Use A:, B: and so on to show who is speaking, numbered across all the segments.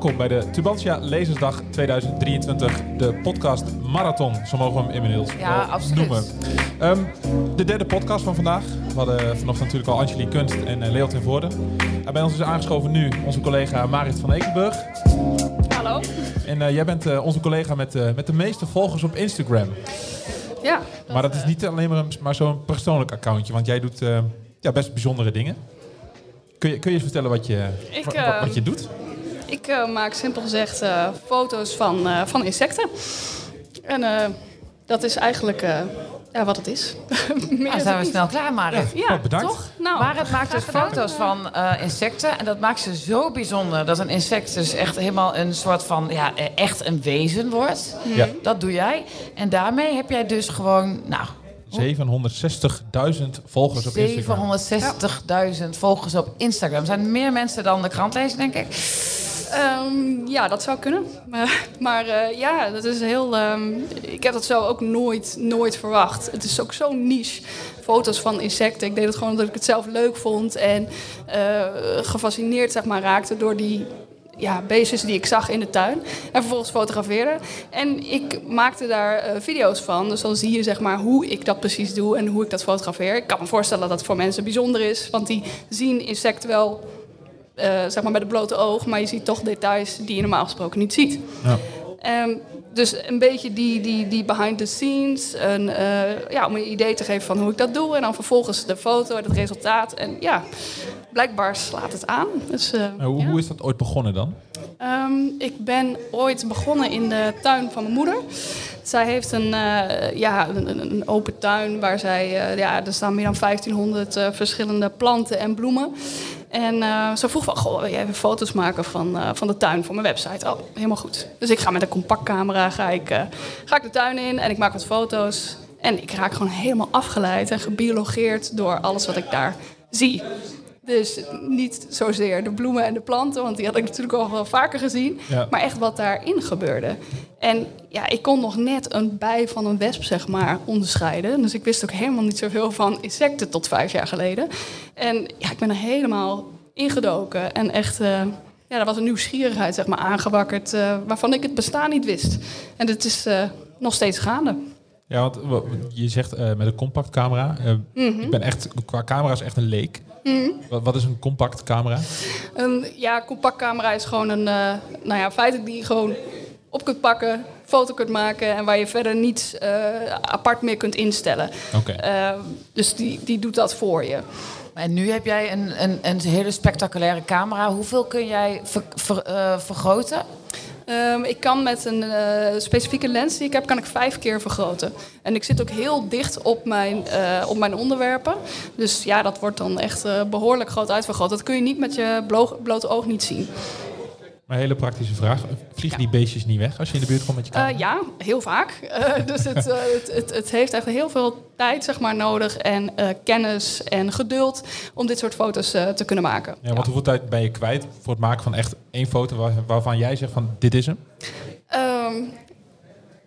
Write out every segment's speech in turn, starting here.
A: Welkom bij de Tubantia Lezersdag 2023, de podcast Marathon, zo mogen we hem inmiddels
B: ja,
A: wel noemen. Um, de derde podcast van vandaag. We hadden vanochtend natuurlijk al Angelie Kunst en uh, Leo ten Voorde. En bij ons is aangeschoven nu onze collega Marit van Ekenburg.
B: Hallo.
A: En uh, jij bent uh, onze collega met, met de meeste volgers op Instagram.
B: Ja.
A: Dat maar dat is niet alleen maar, maar zo'n persoonlijk accountje, want jij doet ja, best bijzondere dingen. Kun je, kun je eens vertellen wat je,
B: Ik,
A: wat, wat je doet?
B: Ik uh, maak simpel gezegd uh, foto's van, uh, van insecten. En dat is eigenlijk ja, wat het is.
C: nou, zijn we snel klaar, Marit.
B: Ja,
A: oh, bedankt.
B: toch? Nou,
C: Marit maakt dus foto's van insecten. En dat maakt ze zo bijzonder. Dat een insect dus echt helemaal een soort van... Ja, echt een wezen wordt.
A: Ja.
C: Dat doe jij. En daarmee heb jij dus gewoon... Nou,
A: 760.000 volgers op Instagram.
C: 760.000 volgers op Instagram. Zijn er meer mensen dan de krant lezen, denk ik?
B: Um, ja, dat zou kunnen. Maar, maar uh, ja, dat is heel. Um, ik heb dat zo ook nooit, nooit verwacht. Het is ook zo niche. Foto's van insecten. Ik deed het gewoon omdat ik het zelf leuk vond. En uh, gefascineerd zeg maar, raakte door die ja, beestjes die ik zag in de tuin. En vervolgens fotografeerde. En ik maakte daar uh, video's van. Dus dan zie je zeg maar hoe ik dat precies doe en hoe ik dat fotografeer. Ik kan me voorstellen dat dat voor mensen bijzonder is. Want die zien insecten wel uh, zeg maar met het blote oog, maar je ziet toch details die je normaal gesproken niet ziet.
A: Ja.
B: Um, dus een beetje die, die, die behind the scenes, uh, ja, om een idee te geven van hoe ik dat doe. En dan vervolgens de foto en het resultaat. En ja, blijkbaar slaat het aan. Dus, uh,
A: hoe,
B: ja.
A: hoe is dat ooit begonnen dan?
B: Um, ik ben ooit begonnen in de tuin van mijn moeder. Zij heeft een, uh, ja, een, een, open tuin waar zij, uh, ja, er staan meer dan 1500 uh, verschillende planten en bloemen. En ze vroeg van, goh, wil jij even foto's maken van, van de tuin voor mijn website? Oh, helemaal goed. Dus ik ga met een compactcamera ga ik, ga ik de tuin in en ik maak wat foto's. En ik raak gewoon helemaal afgeleid en gebiologeerd door alles wat ik daar zie. Dus niet zozeer de bloemen en de planten, want die had ik natuurlijk al wel vaker gezien.
A: Ja.
B: Maar echt wat daarin gebeurde. En ja, ik kon nog net een bij van een wesp, zeg maar, onderscheiden. Dus ik wist ook helemaal niet zoveel van insecten tot vijf jaar geleden. En ja, ik ben er helemaal ingedoken. En echt, uh, ja, er was een nieuwsgierigheid, zeg maar, aangewakkerd... Uh, waarvan ik het bestaan niet wist. En het is uh, nog steeds gaande.
A: Ja, want je zegt met een compact camera. Mm -hmm. Ik ben echt, qua camera is echt een leek.
B: Mm.
A: Wat, wat, is een compact camera?
B: Een ja, compact camera is gewoon een, uh, nou ja, feitelijk die je gewoon op kunt pakken, foto kunt maken en waar je verder niets uh, apart meer kunt instellen.
A: Okay.
B: Uh, dus die, die doet dat voor je.
C: En nu heb jij een, een, een hele spectaculaire camera. Hoeveel kun jij ver, ver, uh, vergroten?
B: Um, ik kan met een uh, specifieke lens die ik heb, kan ik vijf keer vergroten. En ik zit ook heel dicht op mijn, uh, op mijn onderwerpen. Dus ja, dat wordt dan echt uh, behoorlijk groot uitvergroot. Dat kun je niet met je blote oog niet zien.
A: Maar een hele praktische vraag. Vliegen ja. die beestjes niet weg als je in de buurt komt met je camera?
B: Uh, ja, heel vaak. Uh, dus het, uh, het, het, het, heeft echt heel veel tijd zeg maar, nodig en kennis en geduld om dit soort foto's te kunnen maken.
A: Ja, want ja. hoeveel tijd ben je kwijt voor het maken van echt één foto waar, waarvan jij zegt van dit is hem?
B: Um,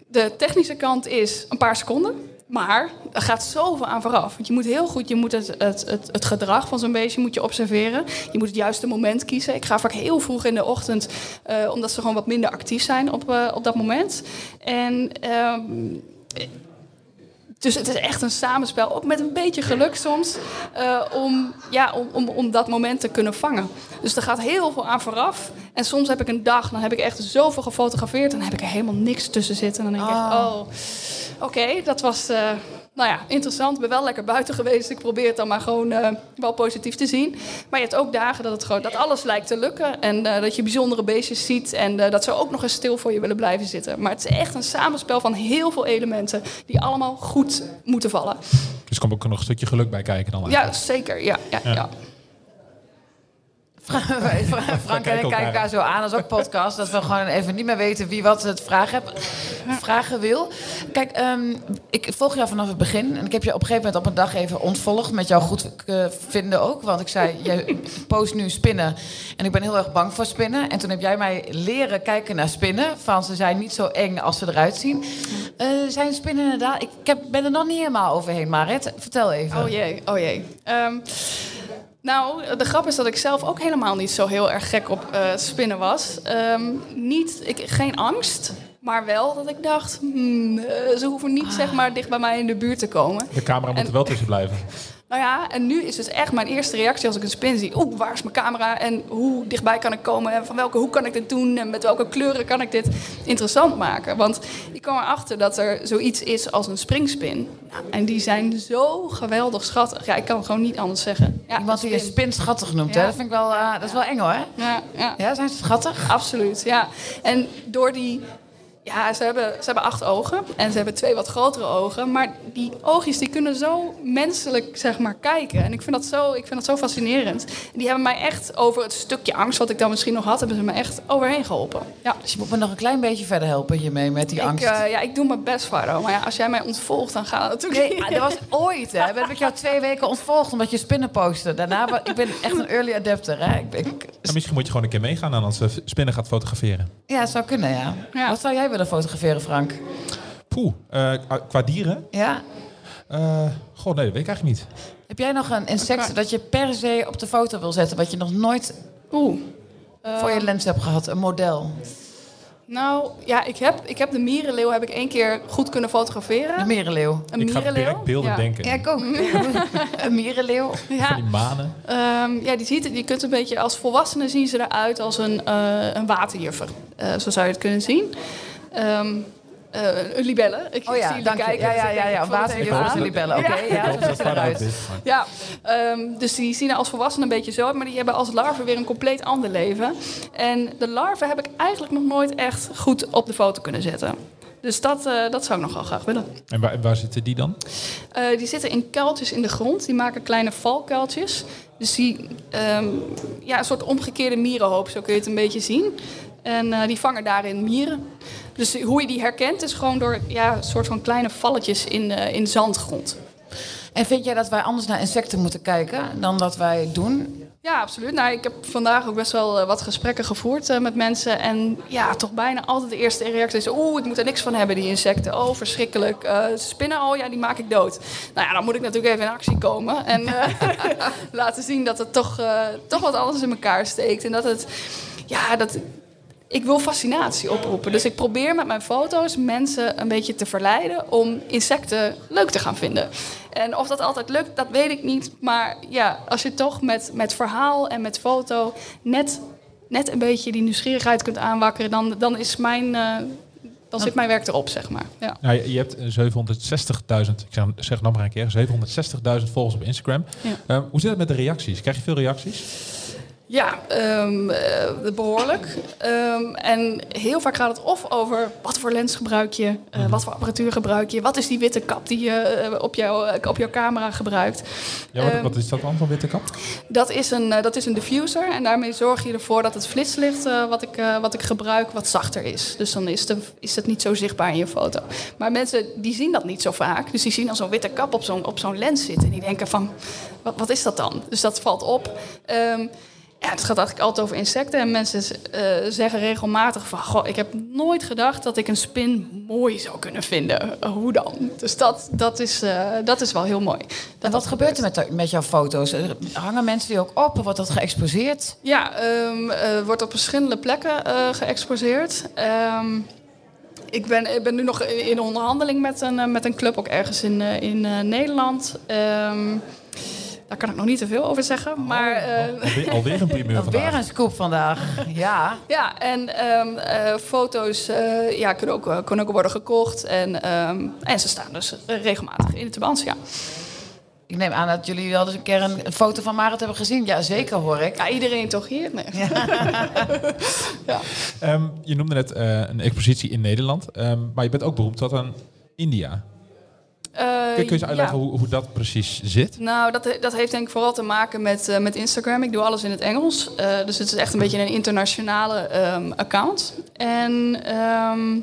B: de technische kant is een paar seconden. Maar er gaat zoveel aan vooraf. Want je moet heel goed je moet het, het, het, gedrag van zo'n beestje moet je observeren. Je moet het juiste moment kiezen. Ik ga vaak heel vroeg in de ochtend, uh, omdat ze gewoon wat minder actief zijn op, uh, op dat moment. En um, dus het is echt een samenspel, ook met een beetje geluk soms, uh, om, ja, om, om, om dat moment te kunnen vangen. Dus er gaat heel veel aan vooraf. En soms heb ik een dag, dan heb ik echt zoveel gefotografeerd, en dan heb ik er helemaal niks tussen zitten. En dan denk ik, oh, oké, okay, dat was, uh, nou ja, interessant. Ik ben wel lekker buiten geweest. Ik probeer het dan maar gewoon eh, wel positief te zien. Maar je hebt ook dagen dat, het gewoon, dat alles lijkt te lukken. En eh, dat je bijzondere beestjes ziet. En eh, dat ze ook nog eens stil voor je willen blijven zitten. Maar het is echt een samenspel van heel veel elementen. Die allemaal goed moeten vallen.
A: Dus er komt ook nog een stukje geluk bij kijken dan
B: Ja,
A: eigenlijk.
B: zeker. Ja, ja,
A: Ja.
B: ja.
C: Frank en ik kijken elkaar zo aan, als ook podcast. Dat we gewoon even niet meer weten wie wat het vragen, heb, vragen wil. Kijk, ehm, ik volg jou vanaf het begin. En ik heb je op een gegeven moment op een dag even ontvolgd. Met jou goed eh, vinden ook. Want ik zei, jij post nu spinnen. En ik ben heel erg bang voor spinnen. En toen heb jij mij leren kijken naar spinnen. Van ze zijn niet zo eng als ze eruit zien. Eh, zijn spinnen inderdaad... Ik heb, ben er nog niet helemaal overheen, Marit. Vertel even.
B: Oh jee, oh jee. Ehm, nou, de grap is dat ik zelf ook helemaal niet zo heel erg gek op eh, spinnen was. Ehm, niet, ik, geen angst, maar wel dat ik dacht... hmm, eh, ze hoeven niet zeg maar dicht bij mij in de buurt te komen.
A: De camera moet
B: En-
A: er wel tussen blijven.
B: Nou ja, en nu is dus echt mijn eerste reactie als ik een spin zie. Oeh, waar is mijn camera en hoe dichtbij kan ik komen en van welke hoek kan ik dit doen en met welke kleuren kan ik dit interessant maken. Want ik kwam erachter dat er zoiets is als een springspin. Nou, en die zijn zo geweldig schattig. Ja, ik kan gewoon niet anders zeggen. Ja,
C: Iemand die een
B: spin.
C: schattig noemt, hè?
B: Ja.
C: Dat vind ik wel, eh, dat is wel eng hoor.
B: Ja, ja.
C: Ja, zijn ze schattig?
B: Absoluut, ja. En door die... Ja, ze hebben, ze hebben acht ogen en ze hebben twee wat grotere ogen. Maar die oogjes die kunnen zo menselijk zeg maar, kijken. En ik vind, dat zo, ik vind dat zo fascinerend. En die hebben mij echt over het stukje angst wat ik dan misschien nog had... hebben ze me echt overheen geholpen. Ja.
C: Dus je moet me nog een klein beetje verder helpen hiermee met die
B: Ik,
C: angst.
B: eh, ja, ik doe mijn best, Faro. Maar ja, als jij mij ontvolgt, dan gaat het natuurlijk
C: Nee,
B: niet.
C: ah, dat was ooit, hè. Ik heb jou twee weken ontvolgd omdat je spinnen postte. Daarna, ik ben echt een early adapter, hè. Ik, ben- ik-
A: En misschien moet je gewoon een keer meegaan dan als ze spinnen gaat fotograferen.
C: ja, het zou kunnen, ja.
B: Ja.
C: Wat zou jij willen fotograferen, Frank?
A: Poeh, eh, qua dieren?
C: Ja?
A: Eh goh, nee, dat weet ik eigenlijk niet.
C: Heb jij nog een insect dat je per se op de foto wil zetten... wat je nog nooit
B: Oeh.
C: voor je lens hebt gehad? Een model?
B: Nou, ja, ik heb, ik heb de mierenleeuw heb ik één keer goed kunnen fotograferen.
C: Een mierenleeuw.
B: Een
A: ik ga
B: mierenleeuw.
A: direct beelden
B: ja.
A: denken.
C: Ja, ik ook. een mierenleeuw.
A: Van
B: Ja,
A: die manen.
B: Ehm, ja die ziet, je kunt een beetje als volwassenen zien ze eruit als een, eh een waterjuffer. Eh, zo zou je het kunnen zien. Ehm, eh, een libelle. Ik
C: Oh
B: zie
C: ja,
B: jullie
C: dank je.
B: kijken.
C: Ja, ja,
B: dus
C: ja, ja.
B: ik vul het
C: Waterjuffer
B: even
C: is
B: aan.
C: een libelle. Oké,
B: Ja.
A: dat
C: ziet eruit
A: is.
B: Ja, ehm, dus die zien er als volwassenen een beetje zo uit, maar die hebben als larven weer een compleet ander leven. En de larven heb ik eigenlijk nog nooit echt goed op de foto kunnen zetten. Dus dat, eh, dat zou ik nog wel graag willen.
A: En waar, waar zitten die dan?
B: Eh, die zitten in kuiltjes in de grond. Die maken kleine valkuiltjes. Dus die, ehm, ja, een soort omgekeerde mierenhoop, zo kun je het een beetje zien. En eh, die vangen daarin mieren. Dus hoe je die herkent is gewoon door ja, een soort van kleine valletjes in, eh, in zandgrond.
C: En vind jij dat wij anders naar insecten moeten kijken dan dat wij doen?
B: Ja, absoluut. Nou, ik heb vandaag ook best wel eh, wat gesprekken gevoerd eh, met mensen. En ja, toch bijna altijd de eerste reactie is... oeh, ik moet er niks van hebben, die insecten. Oh, verschrikkelijk. Spinnen, oh ja, die maak ik dood. Nou ja, dan moet ik natuurlijk even in actie komen. En laten zien dat het toch, toch wat anders in elkaar steekt. En dat het... Ja, dat... Ik wil fascinatie oproepen. Dus ik probeer met mijn foto's mensen een beetje te verleiden om insecten leuk te gaan vinden. En of dat altijd lukt, dat weet ik niet. Maar ja, als je toch met, met verhaal en met foto net, net een beetje die nieuwsgierigheid kunt aanwakkeren, dan, dan is mijn. eh, dan zit mijn werk erop, zeg maar. Ja.
A: Nou, je, je hebt eh, 760.000, ik zeg, nog maar een keer, 760.000 volgers op Instagram.
B: Ja.
A: Eh, hoe zit het met de reacties? Krijg je veel reacties?
B: Ja, ehm, eh, behoorlijk. Ehm, en heel vaak gaat het of over wat voor lens gebruik je, eh, wat voor apparatuur gebruik je, wat is die witte kap die je eh, op, jouw, op jouw camera gebruikt.
A: Ja, wat,
B: Ehm,
A: wat is dat dan van witte kap?
B: Dat is, een, dat is een diffuser en daarmee zorg je ervoor dat het flitslicht wat, ik, wat ik gebruik wat zachter is. Dus dan is, de, is het niet zo zichtbaar in je foto. Maar mensen die zien dat niet zo vaak. Dus die zien dan zo'n witte kap op zo'n, op zo'n lens zitten. En die denken van, wat, wat is dat dan? Dus dat valt op. Ja, het gaat eigenlijk altijd over insecten. En mensen eh, zeggen regelmatig van... Goh, ik heb nooit gedacht dat ik een spin mooi zou kunnen vinden. Hoe dan? Dus dat, dat, is, eh, dat is wel heel mooi. Dat
C: En wat
B: dat
C: gebeurt er met, met jouw foto's? Eh, Hangen mensen die ook op? Wordt dat geëxposeerd?
B: Ja, eh, wordt op verschillende plekken geëxposeerd. Ehm, ik, ben, ik ben nu nog in in onderhandeling met een, met een club, ook ergens in, in Nederland. Ehm, daar kan ik nog niet te veel over zeggen. Maar eh,
A: Alweer, alweer een primeur
C: Weer
A: vandaag.
C: een scoop vandaag. Ja.
B: ja, en ehm, eh, foto's eh, ja, kunnen, ook, kunnen ook worden gekocht. En, ehm, en ze staan dus regelmatig in de tubans, ja.
C: Ik neem aan dat jullie wel eens een keer een, een foto van Marit hebben gezien. Ja, zeker hoor ik.
B: Ja, iedereen toch hier? Nee.
A: Ehm, je noemde net eh, een expositie in Nederland. ehm, maar je bent ook beroemd tot aan India.
B: Eh,
A: Kun, je eens uitleggen
B: ja.
A: hoe, hoe dat precies zit?
B: Nou, dat, dat heeft denk ik vooral te maken met, eh, met Instagram. Ik doe alles in het Engels. Eh, dus het is echt een beetje een internationale ehm, account. En ehm,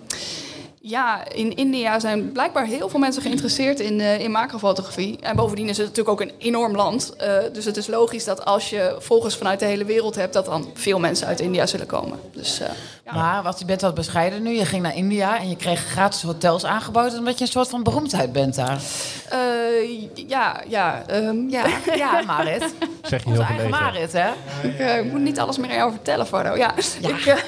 B: ja, in India zijn blijkbaar heel veel mensen geïnteresseerd in, eh, in macrofotografie. En bovendien is het natuurlijk ook een enorm land. Eh, dus het is logisch dat als je volgers vanuit de hele wereld hebt... dat dan veel mensen uit India zullen komen. Dus, eh, ja.
C: Maar wat, je bent wat bescheiden nu. Je ging naar India en je kreeg gratis hotels aangeboden... omdat je een soort van beroemdheid bent daar.
B: Eh, ja, ja, ehm,
C: Ja, ja Marit.
A: Zeg je
C: Onze
A: heel
C: eigen
A: verlegen.
C: Marit, hè?
B: Ik moet niet alles meer aan jou vertellen, Fardo. Ja, Ik,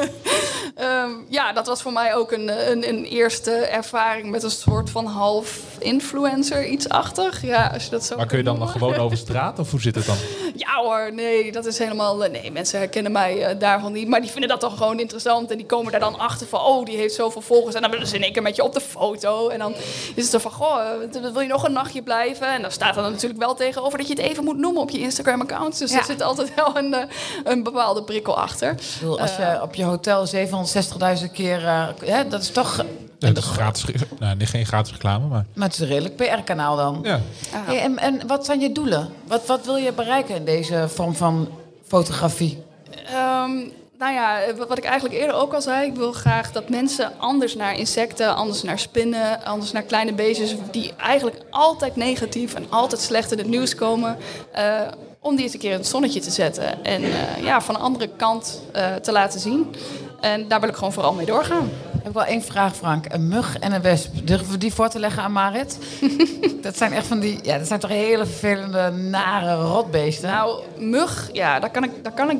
B: eh, ehm, ja, dat was voor mij ook een, een, een eerste ervaring met een soort van half influencer, iets achtig. Ja, als je dat zo
A: Maar kun je dan nog gewoon over straat of hoe zit het dan?
B: Ja hoor, nee, dat is helemaal... eh, Nee, mensen herkennen mij eh, daarvan niet. Maar die vinden dat toch gewoon interessant. En die komen daar dan achter van... Oh, die heeft zoveel volgers. En dan willen ze in één keer met je op de foto. En dan is het zo van... Goh, eh, wil je nog een nachtje blijven? En dan staat er dan natuurlijk wel tegenover... dat je het even moet noemen op je Instagram-account. Dus
C: Ja.
B: er zit altijd wel een, een bepaalde prikkel achter.
C: Ik bedoel, als je op je hotel 760.000 keer... eh, hè, dat is toch...
A: Ja, dat is gratis, nou, nee, geen gratis reclame, maar
C: Maar het is een redelijk PR-kanaal dan.
A: ja.
C: Hey, en, en wat zijn je doelen? Wat, wat wil je bereiken in deze vorm van fotografie?
B: Ehm, nou ja, wat ik eigenlijk eerder ook al zei, ik wil graag dat mensen anders naar insecten, anders naar spinnen, anders naar kleine beestjes, die eigenlijk altijd negatief en altijd slecht in het nieuws komen, eh, om die eens een keer in het zonnetje te zetten en eh, ja, van een andere kant eh, te laten zien. En daar wil ik gewoon vooral mee doorgaan.
C: Ik heb wel één vraag, Frank. Een mug en een wesp. Durven we die voor te leggen aan Marit? dat zijn echt van die... Ja, dat zijn toch hele vervelende, nare rotbeesten?
B: Nou, mug, ja, daar kan ik, daar kan ik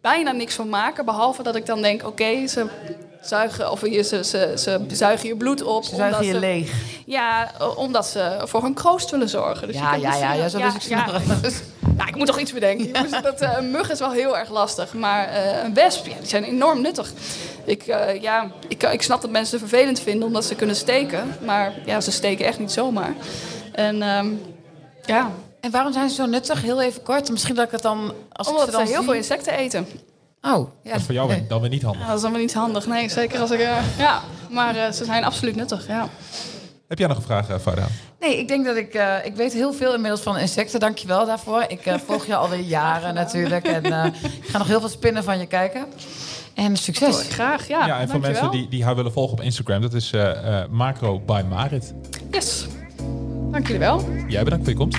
B: bijna niks van maken. Behalve dat ik dan denk, oké, ze zuigen, of je, ze, ze, ze zuigen je bloed op.
C: Ze zuigen
B: omdat
C: je leeg.
B: Ja, eh, omdat ze voor hun kroost willen zorgen. Dus je
C: Ja, ja,
B: dus,
C: ja, ja, zo wist ik
B: ja, ja, ik moet toch iets bedenken. Dus dat, eh, een mug is wel heel erg lastig. Maar eh, een wesp, ja, die zijn enorm nuttig. Ik, eh, ja, ik, ik snap dat mensen het vervelend vinden omdat ze kunnen steken. Maar ja, ze steken echt niet zomaar. En ehm, ja,
C: En waarom zijn ze zo nuttig? Heel even kort. Misschien dat ik het dan... Als
B: omdat
C: ik ze
B: ze
C: dan
B: heel
C: zie...
B: veel insecten eten.
C: Oh, ja.
A: Dat is voor jou weer- dan weer niet handig.
B: Ja, dat is allemaal niet handig. Nee, zeker als ik... eh, ja, maar eh, ze zijn absoluut nuttig, ja.
A: Heb jij nog een vraag, uh, Farda?
C: Nee, ik denk dat ik... eh, ik weet heel veel inmiddels van insecten. Dank je wel daarvoor. Ik eh, volg je alweer jaren natuurlijk. En eh, ik ga nog heel veel spinnen van je kijken. En succes.
B: Graag, ja.
A: Ja, en voor mensen die, die haar willen volgen op Instagram, dat is eh, eh, Macro by Marit.
B: Yes. Dank jullie wel.
A: Jij bedankt voor je komst.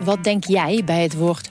D: Wat denk jij bij het woord